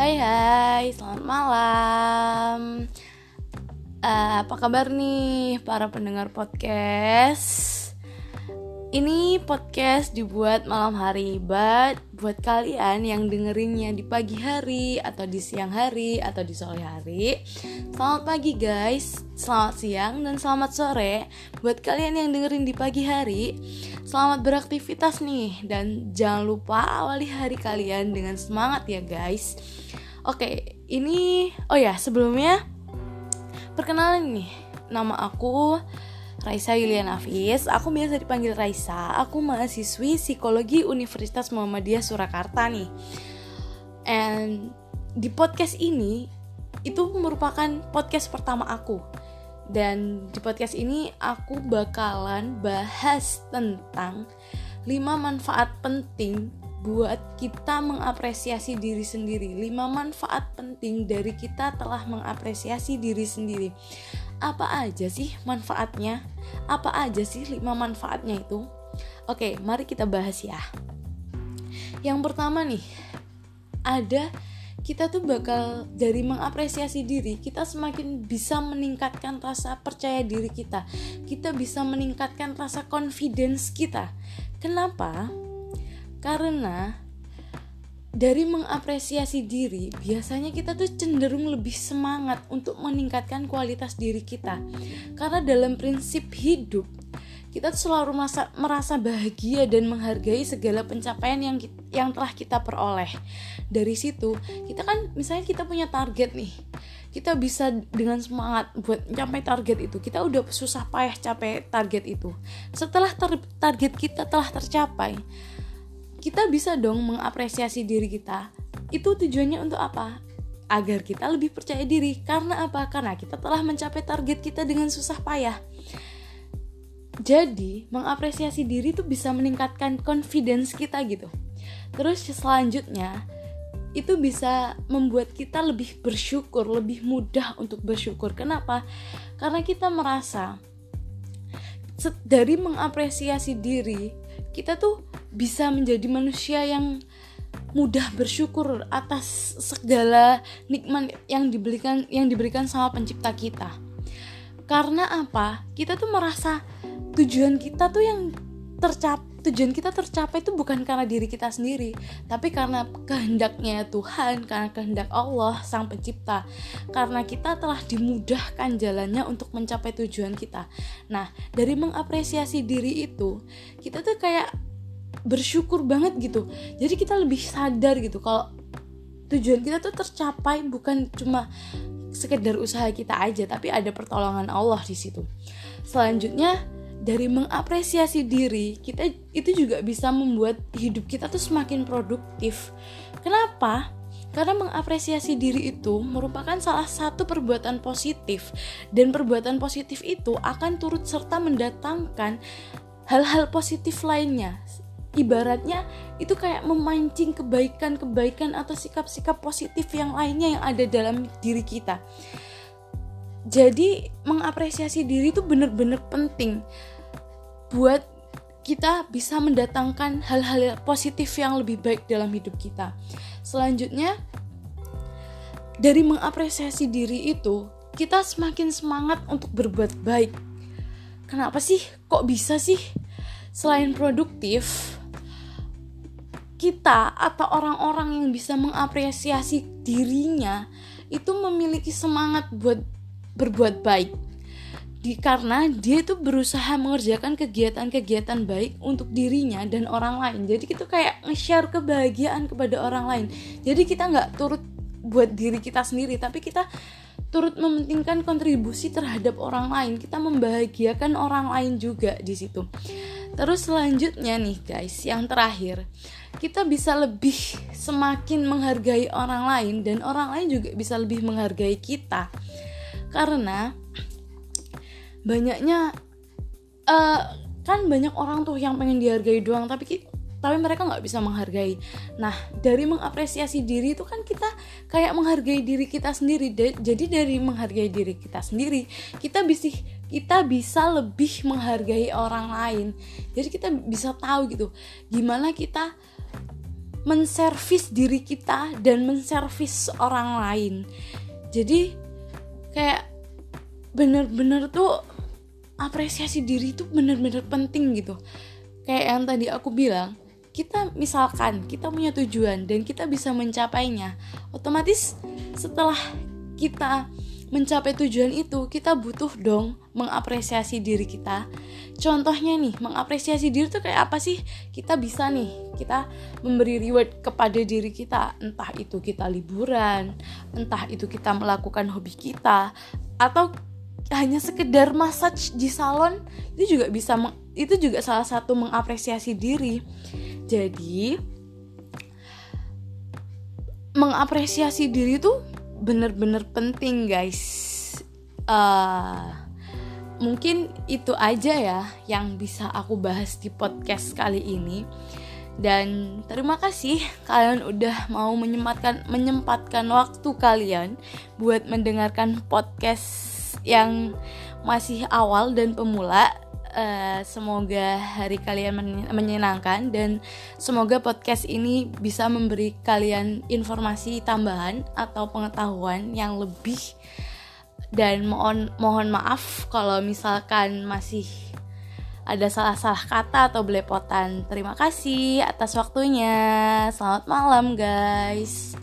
Hai hai, selamat malam. Uh, Apa kabar nih para pendengar podcast? Ini podcast dibuat malam hari, but buat kalian yang dengerinnya di pagi hari atau di siang hari atau di sore hari, selamat pagi guys, selamat siang dan selamat sore. Buat kalian yang dengerin di pagi hari, selamat beraktivitas nih dan jangan lupa awali hari kalian dengan semangat ya guys. Oke, ini oh ya sebelumnya perkenalan nih, nama aku Raisa Yuliana Hafiz, aku biasa dipanggil Raisa. Aku mahasiswi psikologi Universitas Muhammadiyah Surakarta nih. And di podcast ini itu merupakan podcast pertama aku. Dan di podcast ini aku bakalan bahas tentang 5 manfaat penting buat kita mengapresiasi diri sendiri. 5 manfaat penting dari kita telah mengapresiasi diri sendiri apa aja sih manfaatnya? Apa aja sih lima manfaatnya itu? Oke, mari kita bahas ya. Yang pertama nih, ada kita tuh bakal dari mengapresiasi diri, kita semakin bisa meningkatkan rasa percaya diri kita. Kita bisa meningkatkan rasa confidence kita. Kenapa? Karena dari mengapresiasi diri, biasanya kita tuh cenderung lebih semangat untuk meningkatkan kualitas diri kita. Karena dalam prinsip hidup, kita tuh selalu merasa, merasa bahagia dan menghargai segala pencapaian yang yang telah kita peroleh. Dari situ, kita kan misalnya kita punya target nih. Kita bisa dengan semangat buat mencapai target itu. Kita udah susah payah capai target itu. Setelah tar target kita telah tercapai, kita bisa dong mengapresiasi diri kita. Itu tujuannya untuk apa? Agar kita lebih percaya diri. Karena apa? Karena kita telah mencapai target kita dengan susah payah. Jadi, mengapresiasi diri itu bisa meningkatkan confidence kita gitu. Terus selanjutnya, itu bisa membuat kita lebih bersyukur, lebih mudah untuk bersyukur. Kenapa? Karena kita merasa dari mengapresiasi diri, kita tuh bisa menjadi manusia yang mudah bersyukur atas segala nikmat yang diberikan yang diberikan sama pencipta kita. Karena apa? Kita tuh merasa tujuan kita tuh yang tercap tujuan kita tercapai itu bukan karena diri kita sendiri, tapi karena kehendaknya Tuhan, karena kehendak Allah Sang Pencipta. Karena kita telah dimudahkan jalannya untuk mencapai tujuan kita. Nah, dari mengapresiasi diri itu, kita tuh kayak bersyukur banget gitu. Jadi kita lebih sadar gitu kalau tujuan kita tuh tercapai bukan cuma sekedar usaha kita aja tapi ada pertolongan Allah di situ. Selanjutnya dari mengapresiasi diri kita itu juga bisa membuat hidup kita tuh semakin produktif. Kenapa? Karena mengapresiasi diri itu merupakan salah satu perbuatan positif dan perbuatan positif itu akan turut serta mendatangkan hal-hal positif lainnya ibaratnya itu kayak memancing kebaikan-kebaikan atau sikap-sikap positif yang lainnya yang ada dalam diri kita. Jadi mengapresiasi diri itu benar-benar penting buat kita bisa mendatangkan hal-hal positif yang lebih baik dalam hidup kita. Selanjutnya dari mengapresiasi diri itu kita semakin semangat untuk berbuat baik. Kenapa sih? Kok bisa sih? Selain produktif, kita atau orang-orang yang bisa mengapresiasi dirinya itu memiliki semangat buat berbuat baik. Di karena dia itu berusaha mengerjakan kegiatan-kegiatan baik untuk dirinya dan orang lain. Jadi kita kayak nge-share kebahagiaan kepada orang lain. Jadi kita nggak turut buat diri kita sendiri tapi kita turut mementingkan kontribusi terhadap orang lain. Kita membahagiakan orang lain juga di situ terus selanjutnya nih guys yang terakhir kita bisa lebih semakin menghargai orang lain dan orang lain juga bisa lebih menghargai kita karena banyaknya uh, kan banyak orang tuh yang pengen dihargai doang tapi tapi mereka nggak bisa menghargai. Nah, dari mengapresiasi diri itu kan kita kayak menghargai diri kita sendiri. Jadi dari menghargai diri kita sendiri, kita bisa kita bisa lebih menghargai orang lain. Jadi kita bisa tahu gitu gimana kita menservis diri kita dan menservis orang lain jadi kayak bener-bener tuh apresiasi diri itu bener-bener penting gitu kayak yang tadi aku bilang kita misalkan kita punya tujuan dan kita bisa mencapainya otomatis setelah kita mencapai tujuan itu kita butuh dong mengapresiasi diri kita. Contohnya nih mengapresiasi diri tuh kayak apa sih? Kita bisa nih kita memberi reward kepada diri kita. Entah itu kita liburan entah itu kita melakukan hobi kita atau hanya sekedar massage di salon itu juga bisa itu juga salah satu mengapresiasi diri. Jadi mengapresiasi diri tuh bener-bener penting guys. Uh, mungkin itu aja ya yang bisa aku bahas di podcast kali ini. Dan terima kasih kalian udah mau menyempatkan menyempatkan waktu kalian buat mendengarkan podcast yang masih awal dan pemula Uh, semoga hari kalian menyenangkan dan semoga podcast ini bisa memberi kalian informasi tambahan atau pengetahuan yang lebih dan mohon mohon maaf kalau misalkan masih ada salah-salah kata atau belepotan. Terima kasih atas waktunya. Selamat malam, guys.